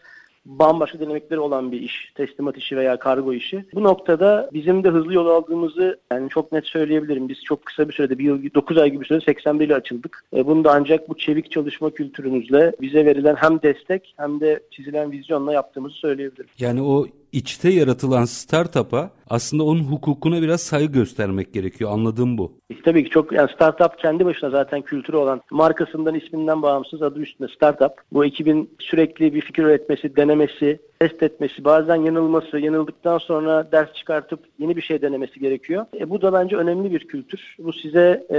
bambaşka dinamikleri olan bir iş. Teslimat işi veya kargo işi. Bu noktada bizim de hızlı yol aldığımızı yani çok net söyleyebilirim. Biz çok kısa bir sürede, bir yıl, 9 ay gibi bir sürede 81 ile açıldık. E, bunu da ancak bu çevik çalışma kültürümüzle bize verilen hem destek hem de çizilen vizyonla yaptığımızı söyleyebilirim.
Yani o içte yaratılan startup'a aslında onun hukukuna biraz saygı göstermek gerekiyor. Anladığım bu.
E, tabii ki çok yani startup kendi başına zaten kültürü olan markasından isminden bağımsız adı üstünde startup. Bu ekibin sürekli bir fikir üretmesi, denemesi, test etmesi, bazen yanılması, yanıldıktan sonra ders çıkartıp yeni bir şey denemesi gerekiyor. E, bu da bence önemli bir kültür. Bu size e,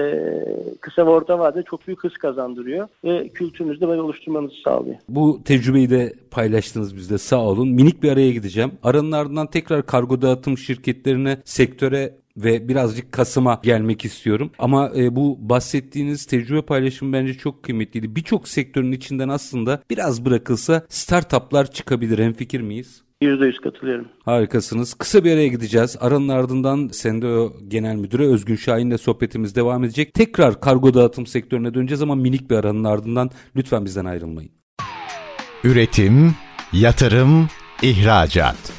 kısa ve orta vadede çok büyük hız kazandırıyor ve kültürünüzü de böyle oluşturmanızı sağlıyor.
Bu tecrübeyi de paylaştınız bizde sağ olun. Minik bir araya gideceğim. Aranın ardından tekrar kargo dağıtım şirketlerine, sektöre ve birazcık Kasım'a gelmek istiyorum. Ama e, bu bahsettiğiniz tecrübe paylaşımı bence çok kıymetliydi. Birçok sektörün içinden aslında biraz bırakılsa startuplar çıkabilir. Hem fikir miyiz?
%100 katılıyorum.
Harikasınız. Kısa bir araya gideceğiz. Aranın ardından Sendeo Genel Müdürü Özgün Şahin'le sohbetimiz devam edecek. Tekrar kargo dağıtım sektörüne döneceğiz ama minik bir aranın ardından lütfen bizden ayrılmayın.
Üretim, yatırım, ihracat.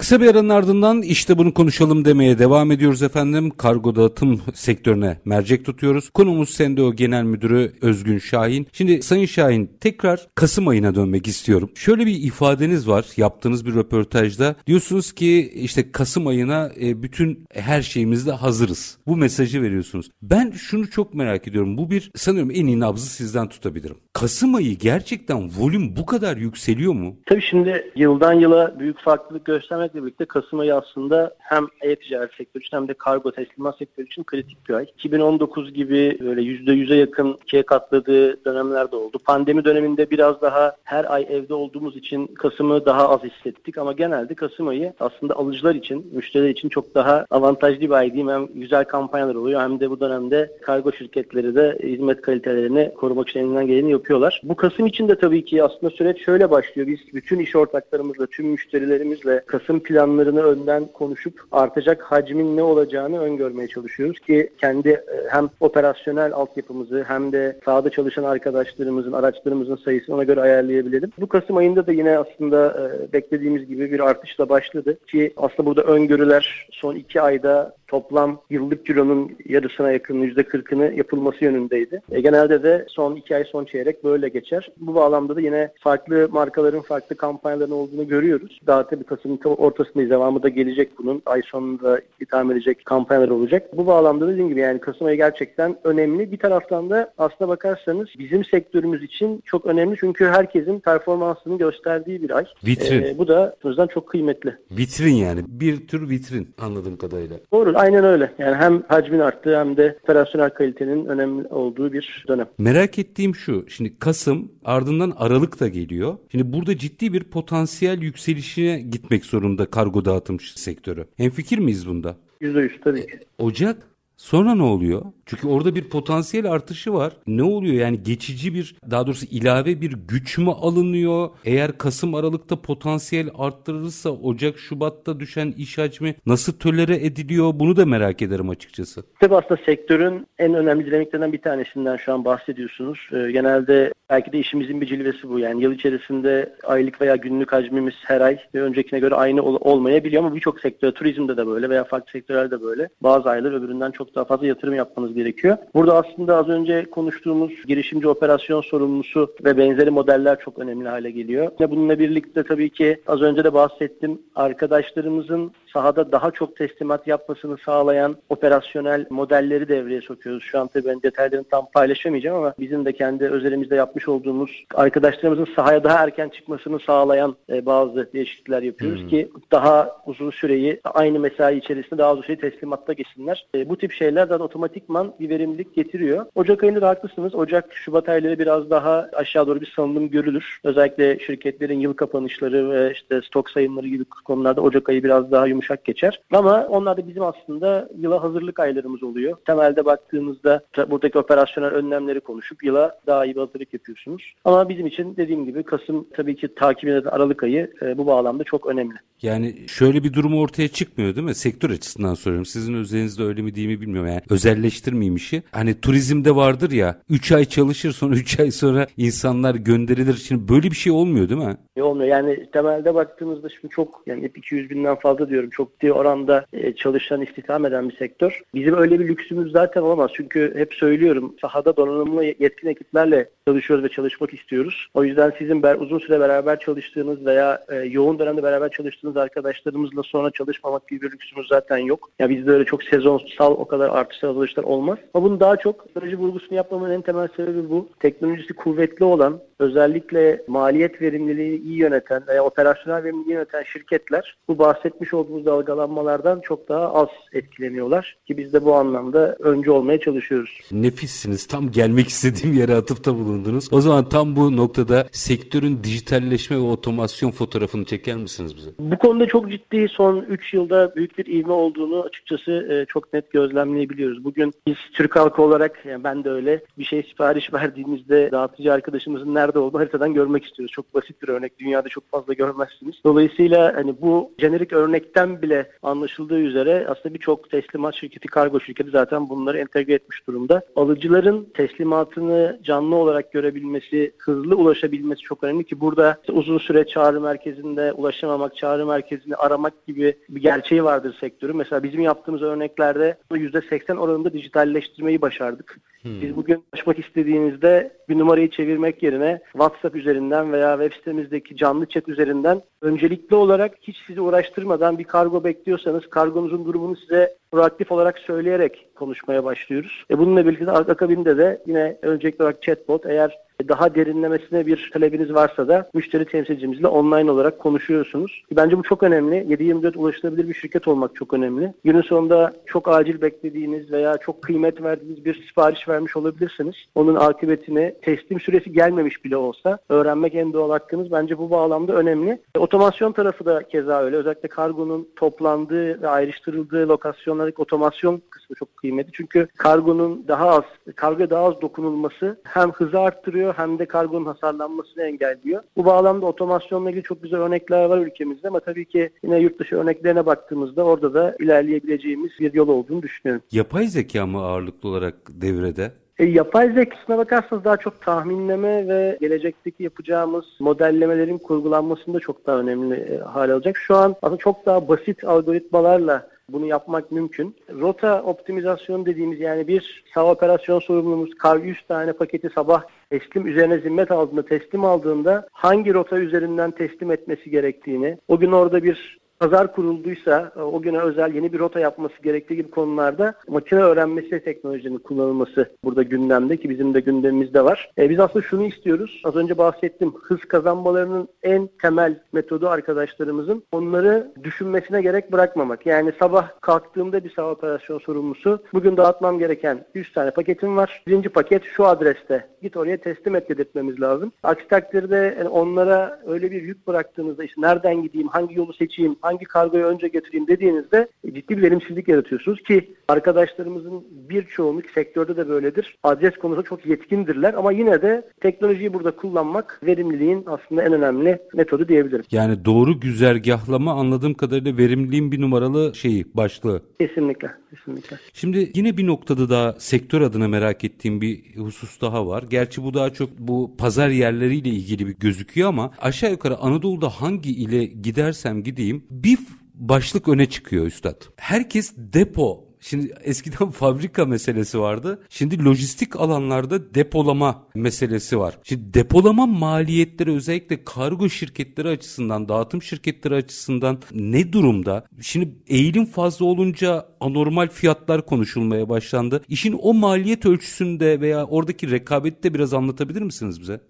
Kısa bir aranın ardından işte bunu konuşalım demeye devam ediyoruz efendim. Kargo dağıtım sektörüne mercek tutuyoruz. Konumuz Sendeo Genel Müdürü Özgün Şahin. Şimdi Sayın Şahin tekrar Kasım ayına dönmek istiyorum. Şöyle bir ifadeniz var yaptığınız bir röportajda. Diyorsunuz ki işte Kasım ayına e, bütün her şeyimizde hazırız. Bu mesajı veriyorsunuz. Ben şunu çok merak ediyorum. Bu bir sanıyorum en iyi nabzı sizden tutabilirim. Kasım ayı gerçekten volüm bu kadar yükseliyor mu?
Tabii şimdi yıldan yıla büyük farklılık göstermek olmakla birlikte Kasım ayı aslında hem e-ticaret sektörü için hem de kargo teslimat sektörü için kritik bir ay. 2019 gibi böyle %100'e yakın ikiye katladığı dönemler de oldu. Pandemi döneminde biraz daha her ay evde olduğumuz için Kasım'ı daha az hissettik ama genelde Kasım ayı aslında alıcılar için, müşteriler için çok daha avantajlı bir ay diyeyim. Hem güzel kampanyalar oluyor hem de bu dönemde kargo şirketleri de hizmet kalitelerini korumak için elinden geleni yapıyorlar. Bu Kasım için de tabii ki aslında süreç şöyle başlıyor. Biz bütün iş ortaklarımızla, tüm müşterilerimizle Kasım planlarını önden konuşup artacak hacmin ne olacağını öngörmeye çalışıyoruz ki kendi e, hem operasyonel altyapımızı hem de sahada çalışan arkadaşlarımızın, araçlarımızın sayısını ona göre ayarlayabilelim. Bu Kasım ayında da yine aslında e, beklediğimiz gibi bir artışla başladı ki aslında burada öngörüler son iki ayda toplam yıllık cironun yarısına yakın %40'ını yapılması yönündeydi. E, genelde de son iki ay son çeyrek böyle geçer. Bu bağlamda da yine farklı markaların farklı kampanyaların olduğunu görüyoruz. Daha tabii Kasım'ın ortasındayız. Devamı da gelecek bunun. Ay sonunda itham edecek kampanyalar olacak. Bu bağlamda dediğim gibi yani Kasım ayı gerçekten önemli. Bir taraftan da aslına bakarsanız bizim sektörümüz için çok önemli. Çünkü herkesin performansını gösterdiği bir ay.
Vitrin.
Ee, bu da o yüzden çok kıymetli.
Vitrin yani. Bir tür vitrin anladığım kadarıyla.
Doğru. Aynen öyle. Yani hem hacmin arttığı hem de operasyonel kalitenin önemli olduğu bir dönem.
Merak ettiğim şu. Şimdi Kasım ardından Aralık da geliyor. Şimdi burada ciddi bir potansiyel yükselişine gitmek zorunda kargo dağıtım sektörü. Hemfikir miyiz bunda?
%100 tabii ki.
Ocak Sonra ne oluyor? Çünkü orada bir potansiyel artışı var. Ne oluyor? Yani geçici bir daha doğrusu ilave bir güç mü alınıyor? Eğer Kasım Aralık'ta potansiyel arttırılırsa Ocak Şubat'ta düşen iş hacmi nasıl tölere ediliyor? Bunu da merak ederim açıkçası.
Tabii aslında sektörün en önemli dinamiklerinden bir tanesinden şu an bahsediyorsunuz. Ee, genelde belki de işimizin bir cilvesi bu. Yani yıl içerisinde aylık veya günlük hacmimiz her ay öncekine göre aynı ol- olmayabiliyor ama birçok sektör, turizmde de böyle veya farklı sektörlerde böyle. Bazı aylar öbüründen çok daha fazla yatırım yapmanız gerekiyor. Burada aslında az önce konuştuğumuz girişimci operasyon sorumlusu ve benzeri modeller çok önemli hale geliyor. Ve bununla birlikte tabii ki az önce de bahsettim. Arkadaşlarımızın sahada daha çok teslimat yapmasını sağlayan operasyonel modelleri devreye sokuyoruz. Şu an tabii ben detaylarını tam paylaşamayacağım ama bizim de kendi özelimizde yapmış olduğumuz arkadaşlarımızın sahaya daha erken çıkmasını sağlayan e, bazı değişiklikler yapıyoruz hmm. ki daha uzun süreyi aynı mesai içerisinde daha uzun süreyi teslimatta geçsinler. E, bu tip şeyler zaten otomatikman bir verimlilik getiriyor. Ocak ayında da haklısınız. Ocak, Şubat ayları biraz daha aşağı doğru bir salınım görülür. Özellikle şirketlerin yıl kapanışları ve işte stok sayımları gibi konularda Ocak ayı biraz daha yumuşak geçer. Ama onlar da bizim aslında yıla hazırlık aylarımız oluyor. Temelde baktığımızda buradaki operasyonel önlemleri konuşup yıla daha iyi bir hazırlık yapıyorsunuz. Ama bizim için dediğim gibi Kasım tabii ki takip eden Aralık ayı e, bu bağlamda çok önemli.
Yani şöyle bir durum ortaya çıkmıyor değil mi? Sektör açısından soruyorum. Sizin özelinizde öyle mi değil mi bilmiyorum. Yani özelleştirmeyeyim işi. Hani turizmde vardır ya 3 ay çalışır sonra 3 ay sonra insanlar gönderilir. Şimdi böyle bir şey olmuyor değil mi?
E olmuyor. Yani temelde baktığımızda şimdi çok yani hep 200 binden fazla diyorum. Çok ciddi oranda e, çalışan, istihdam eden bir sektör. Bizim öyle bir lüksümüz zaten olamaz. Çünkü hep söylüyorum sahada donanımlı yetkin ekiplerle çalışıyoruz ve çalışmak istiyoruz. O yüzden sizin ber, uzun süre beraber çalıştığınız veya e, yoğun dönemde beraber çalıştığınız arkadaşlarımızla sonra çalışmamak gibi bir lüksümüz zaten yok. Ya bizde öyle çok sezonsal o kadar artışlar azalışlar olmaz. Ama bunun daha çok strateji vurgusunu yapmamın en temel sebebi bu. Teknolojisi kuvvetli olan, özellikle maliyet verimliliği iyi yöneten veya operasyonel verimliliği yöneten şirketler bu bahsetmiş olduğumuz dalgalanmalardan çok daha az etkileniyorlar. Ki biz de bu anlamda önce olmaya çalışıyoruz.
Nefissiniz. Tam gelmek istediğim yere atıfta bulundunuz. O zaman tam bu noktada sektörün dijitalleşme ve otomasyon fotoğrafını çeker misiniz bize?
Bu konuda çok ciddi son 3 yılda büyük bir ivme olduğunu açıkçası e, çok net gözlemleyebiliyoruz. Bugün biz Türk halkı olarak yani ben de öyle bir şey sipariş verdiğimizde dağıtıcı arkadaşımızın nerede olduğunu haritadan görmek istiyoruz. Çok basit bir örnek. Dünyada çok fazla görmezsiniz. Dolayısıyla hani bu jenerik örnekten bile anlaşıldığı üzere aslında birçok teslimat şirketi, kargo şirketi zaten bunları entegre etmiş durumda. Alıcıların teslimatını canlı olarak görebilmesi, hızlı ulaşabilmesi çok önemli ki burada uzun süre çağrı merkezinde ulaşamamak, çağrı merkezini aramak gibi bir gerçeği vardır sektörün. Mesela bizim yaptığımız örneklerde %80 oranında dijitalleştirmeyi başardık. Hmm. Biz bugün ulaşmak istediğinizde bir numarayı çevirmek yerine WhatsApp üzerinden veya web sitemizdeki canlı chat üzerinden öncelikli olarak hiç sizi uğraştırmadan bir kargo bekliyorsanız kargonuzun durumunu size proaktif olarak söyleyerek konuşmaya başlıyoruz. E bununla birlikte akabinde de yine öncelikli olarak chatbot eğer daha derinlemesine bir talebiniz varsa da müşteri temsilcimizle online olarak konuşuyorsunuz. Bence bu çok önemli. 7-24 ulaşılabilir bir şirket olmak çok önemli. Günün sonunda çok acil beklediğiniz veya çok kıymet verdiğiniz bir sipariş vermiş olabilirsiniz. Onun akıbetini teslim süresi gelmemiş bile olsa öğrenmek en doğal hakkınız. Bence bu bağlamda önemli. E, otomasyon tarafı da keza öyle. Özellikle kargonun toplandığı ve ayrıştırıldığı lokasyonlardaki otomasyon kısmı çok kıymetli. Çünkü kargonun daha az, kargo daha az dokunulması hem hızı arttırıyor hem de kargonun hasarlanmasını engelliyor. Bu bağlamda otomasyonla ilgili çok güzel örnekler var ülkemizde ama tabii ki yine yurt dışı örneklerine baktığımızda orada da ilerleyebileceğimiz bir yol olduğunu düşünüyorum.
Yapay zeka mı ağırlıklı olarak devrede?
E, yapay zekasına bakarsanız daha çok tahminleme ve gelecekteki yapacağımız modellemelerin kurgulanmasında çok daha önemli e, hale alacak. Şu an aslında çok daha basit algoritmalarla bunu yapmak mümkün. Rota optimizasyon dediğimiz yani bir sağ operasyon sorumlumuz kar 100 tane paketi sabah teslim üzerine zimmet aldığında teslim aldığında hangi rota üzerinden teslim etmesi gerektiğini, o gün orada bir pazar kurulduysa e, o güne özel yeni bir rota yapması gerektiği gibi konularda makine öğrenmesi teknolojinin kullanılması burada gündemde ki bizim de gündemimizde var. E, biz aslında şunu istiyoruz. Az önce bahsettim. Hız kazanmalarının en temel metodu arkadaşlarımızın onları düşünmesine gerek bırakmamak. Yani sabah kalktığımda bir sağ operasyon sorumlusu bugün dağıtmam gereken 100 tane paketim var. Birinci paket şu adreste. Git oraya teslim et dedirtmemiz lazım. Aksi takdirde yani onlara öyle bir yük bıraktığınızda işte nereden gideyim, hangi yolu seçeyim, hangi kargoyu önce getireyim dediğinizde ciddi bir verimsizlik yaratıyorsunuz ki arkadaşlarımızın birçoğunun sektörde de böyledir. Adres konusunda çok yetkindirler ama yine de teknolojiyi burada kullanmak verimliliğin aslında en önemli metodu diyebilirim.
Yani doğru güzergahlama anladığım kadarıyla verimliliğin bir numaralı şeyi, başlığı.
Kesinlikle, kesinlikle.
Şimdi yine bir noktada da sektör adına merak ettiğim bir husus daha var. Gerçi bu daha çok bu pazar yerleriyle ilgili bir gözüküyor ama aşağı yukarı Anadolu'da hangi ile gidersem gideyim bir başlık öne çıkıyor üstad. Herkes depo Şimdi eskiden fabrika meselesi vardı. Şimdi lojistik alanlarda depolama meselesi var. Şimdi depolama maliyetleri özellikle kargo şirketleri açısından, dağıtım şirketleri açısından ne durumda? Şimdi eğilim fazla olunca anormal fiyatlar konuşulmaya başlandı. İşin o maliyet ölçüsünde veya oradaki rekabeti de biraz anlatabilir misiniz bize?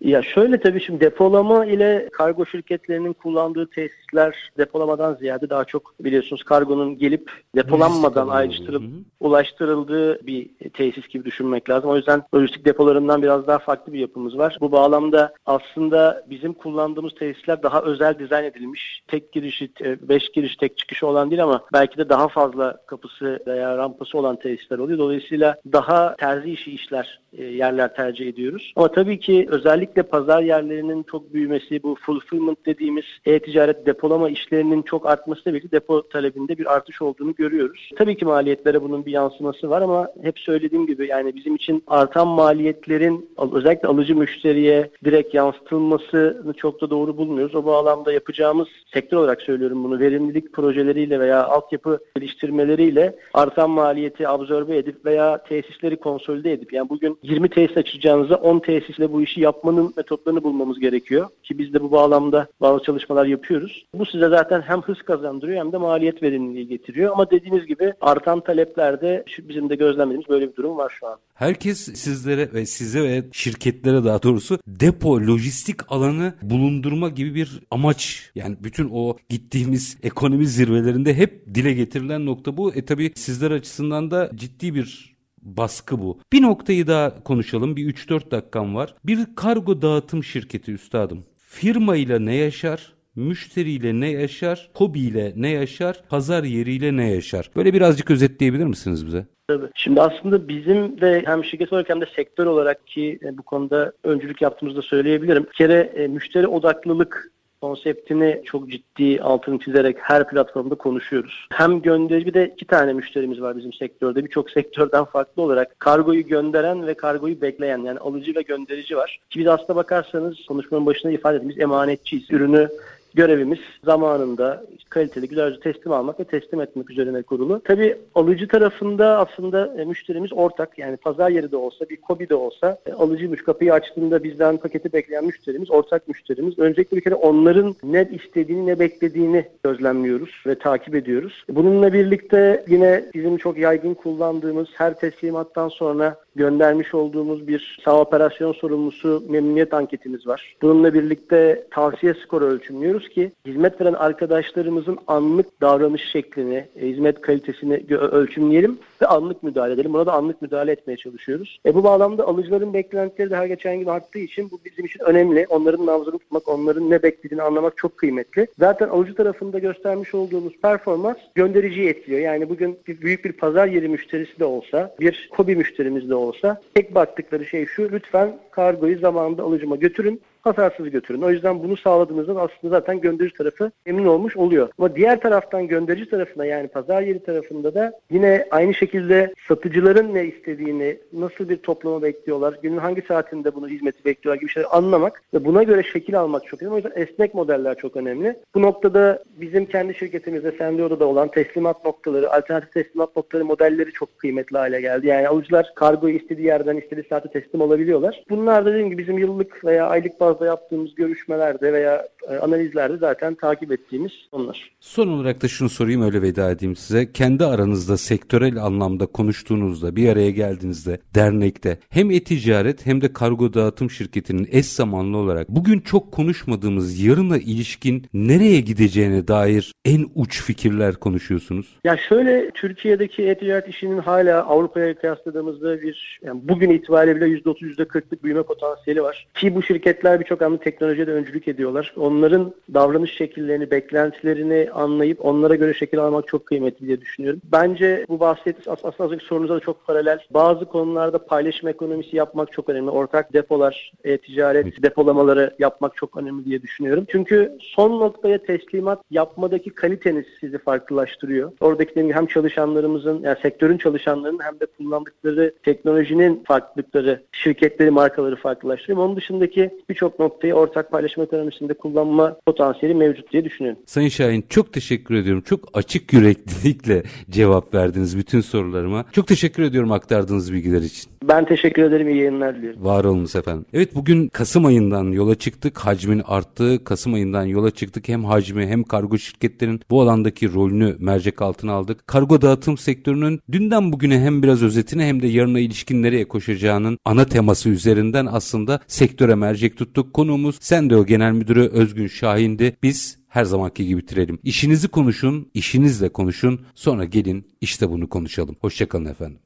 ya şöyle tabii şimdi depolama ile kargo şirketlerinin kullandığı tesisler depolamadan ziyade daha çok biliyorsunuz kargonun gelip depolanmadan ayrıştırılıp ulaştırıldığı bir tesis gibi düşünmek lazım. O yüzden lojistik depolarından biraz daha farklı bir yapımız var. Bu bağlamda aslında bizim kullandığımız tesisler daha özel dizayn edilmiş. Tek girişi, beş giriş tek çıkışı olan değil ama belki de daha fazla kapısı veya rampası olan tesisler oluyor. Dolayısıyla daha terzi işi işler e, yerler tercih ediyoruz. Ama tabii ki özellikle pazar yerlerinin çok büyümesi, bu fulfillment dediğimiz e-ticaret depolama işlerinin çok artmasıyla birlikte depo talebinde bir artış olduğunu görüyoruz. Tabii ki maliyetlere bunun bir yansıması var ama hep söylediğim gibi yani bizim için artan maliyetlerin özellikle alıcı müşteriye direkt yansıtılmasını çok da doğru bulmuyoruz. O bağlamda yapacağımız sektör olarak söylüyorum bunu verimlilik projeleriyle veya altyapı geliştirmeleriyle artan maliyeti absorbe edip veya tesisleri konsolide edip yani bugün 20 tesis açacağınızda 10 tesisle bu işi yapmanın metotlarını bulmamız gerekiyor. Ki biz de bu bağlamda bazı çalışmalar yapıyoruz. Bu size zaten hem hız kazandırıyor hem de maliyet verimliliği getiriyor. Ama dediğiniz gibi artan taleplerde bizim de gözlemlediğimiz böyle bir durum var şu an.
Herkes sizlere ve size ve şirketlere daha doğrusu depo, lojistik alanı bulundurma gibi bir amaç. Yani bütün o gittiğimiz ekonomi zirvelerinde hep dile getirilen nokta bu. E tabi sizler açısından da ciddi bir baskı bu. Bir noktayı daha konuşalım. Bir 3-4 dakikam var. Bir kargo dağıtım şirketi üstadım. Firma ile ne yaşar? Müşteriyle ne yaşar, hobiyle ne yaşar, pazar yeriyle ne yaşar? Böyle birazcık özetleyebilir misiniz bize?
Tabii. Şimdi aslında bizim de hem şirket olarak hem de sektör olarak ki bu konuda öncülük yaptığımızda söyleyebilirim. Bir kere e, müşteri odaklılık konseptini çok ciddi altını çizerek her platformda konuşuyoruz. Hem gönderici de iki tane müşterimiz var bizim sektörde. Birçok sektörden farklı olarak kargoyu gönderen ve kargoyu bekleyen yani alıcı ve gönderici var. Ki biz aslında bakarsanız konuşmanın başında ifade ettiğimiz emanetçiyiz. Ürünü görevimiz zamanında kaliteli güzelce teslim almak ve teslim etmek üzerine kurulu. Tabii alıcı tarafında aslında e, müşterimiz ortak yani pazar yeri de olsa bir kobi de olsa e, alıcıymış kapıyı açtığında bizden paketi bekleyen müşterimiz ortak müşterimiz. Öncelikle bir kere onların ne istediğini ne beklediğini gözlemliyoruz ve takip ediyoruz. Bununla birlikte yine bizim çok yaygın kullandığımız her teslimattan sonra göndermiş olduğumuz bir sağ operasyon sorumlusu memnuniyet anketimiz var. Bununla birlikte tavsiye skoru ölçümlüyoruz ki hizmet veren arkadaşlarımızın anlık davranış şeklini, e, hizmet kalitesini ölçümleyelim ve anlık müdahale edelim. Buna da anlık müdahale etmeye çalışıyoruz. E bu bağlamda alıcıların beklentileri de her geçen gün arttığı için bu bizim için önemli. Onların nabzını tutmak, onların ne beklediğini anlamak çok kıymetli. Zaten alıcı tarafında göstermiş olduğumuz performans göndericiyi etkiliyor. Yani bugün bir, büyük bir pazar yeri müşterisi de olsa, bir kobi müşterimiz de olsa tek baktıkları şey şu lütfen kargoyu zamanında alıcıma götürün hasarsız götürün. O yüzden bunu sağladığınızda aslında zaten gönderici tarafı emin olmuş oluyor. Ama diğer taraftan gönderici tarafına yani pazar yeri tarafında da yine aynı şekilde satıcıların ne istediğini, nasıl bir toplama bekliyorlar, günün hangi saatinde bunu hizmeti bekliyorlar gibi şeyleri anlamak ve buna göre şekil almak çok önemli. O yüzden esnek modeller çok önemli. Bu noktada bizim kendi şirketimizde Sendio'da da olan teslimat noktaları, alternatif teslimat noktaları modelleri çok kıymetli hale geldi. Yani alıcılar kargoyu istediği yerden istediği saate teslim olabiliyorlar. Bunlar da dediğim gibi bizim yıllık veya aylık bazda yaptığımız görüşmelerde veya e, analizlerde zaten takip ettiğimiz onlar.
Son olarak da şunu sorayım öyle veda edeyim size. Kendi aranızda sektörel anlamda konuştuğunuzda bir araya geldiğinizde dernekte hem e-ticaret hem de kargo dağıtım şirketinin eş zamanlı olarak bugün çok konuşmadığımız yarına ilişkin nereye gideceğine dair en uç fikirler konuşuyorsunuz?
Ya şöyle Türkiye'deki e-ticaret işinin hala Avrupa'ya kıyasladığımızda bir yani bugün itibariyle bile %30 %40'lık büyüme potansiyeli var. Ki bu şirketler birçok anlamda teknolojiye de öncülük ediyorlar. Onların davranış şekillerini, beklentilerini anlayıp onlara göre şekil almak çok kıymetli diye düşünüyorum. Bence bu bahsettiğiniz aslında az önceki sorunuza da çok paralel. Bazı konularda paylaşım ekonomisi yapmak çok önemli. Ortak depolar, e-ticaret depolamaları yapmak çok önemli diye düşünüyorum. Çünkü son noktaya teslimat yapmadaki kaliteniz sizi farklılaştırıyor. Oradaki hem çalışanlarımızın, yani sektörün çalışanlarının hem de kullandıkları teknolojinin farklılıkları, şirketleri, markaları farklılaştırıyor. Onun dışındaki birçok noktayı ortak paylaşım ekonomisinde kullanma potansiyeli mevcut diye düşünüyorum.
Sayın Şahin çok teşekkür ediyorum. Çok açık yüreklilikle cevap verdiniz bütün sorularıma. Çok teşekkür ediyorum aktardığınız bilgiler için.
Ben teşekkür ederim. İyi yayınlar diliyorum.
Var olunuz efendim. Evet bugün Kasım ayından yola çıktık. Hacmin arttığı Kasım ayından yola çıktık. Hem hacmi hem kargo şirketlerin bu alandaki rolünü mercek altına aldık. Kargo dağıtım sektörünün dünden bugüne hem biraz özetini hem de yarına ilişkin nereye koşacağının ana teması üzerinden aslında sektöre mercek tuttuk. Konuğumuz Sendeo Genel Müdürü Özgün Şahin'di. Biz her zamanki gibi bitirelim. İşinizi konuşun, işinizle konuşun. Sonra gelin işte bunu konuşalım. Hoşçakalın efendim.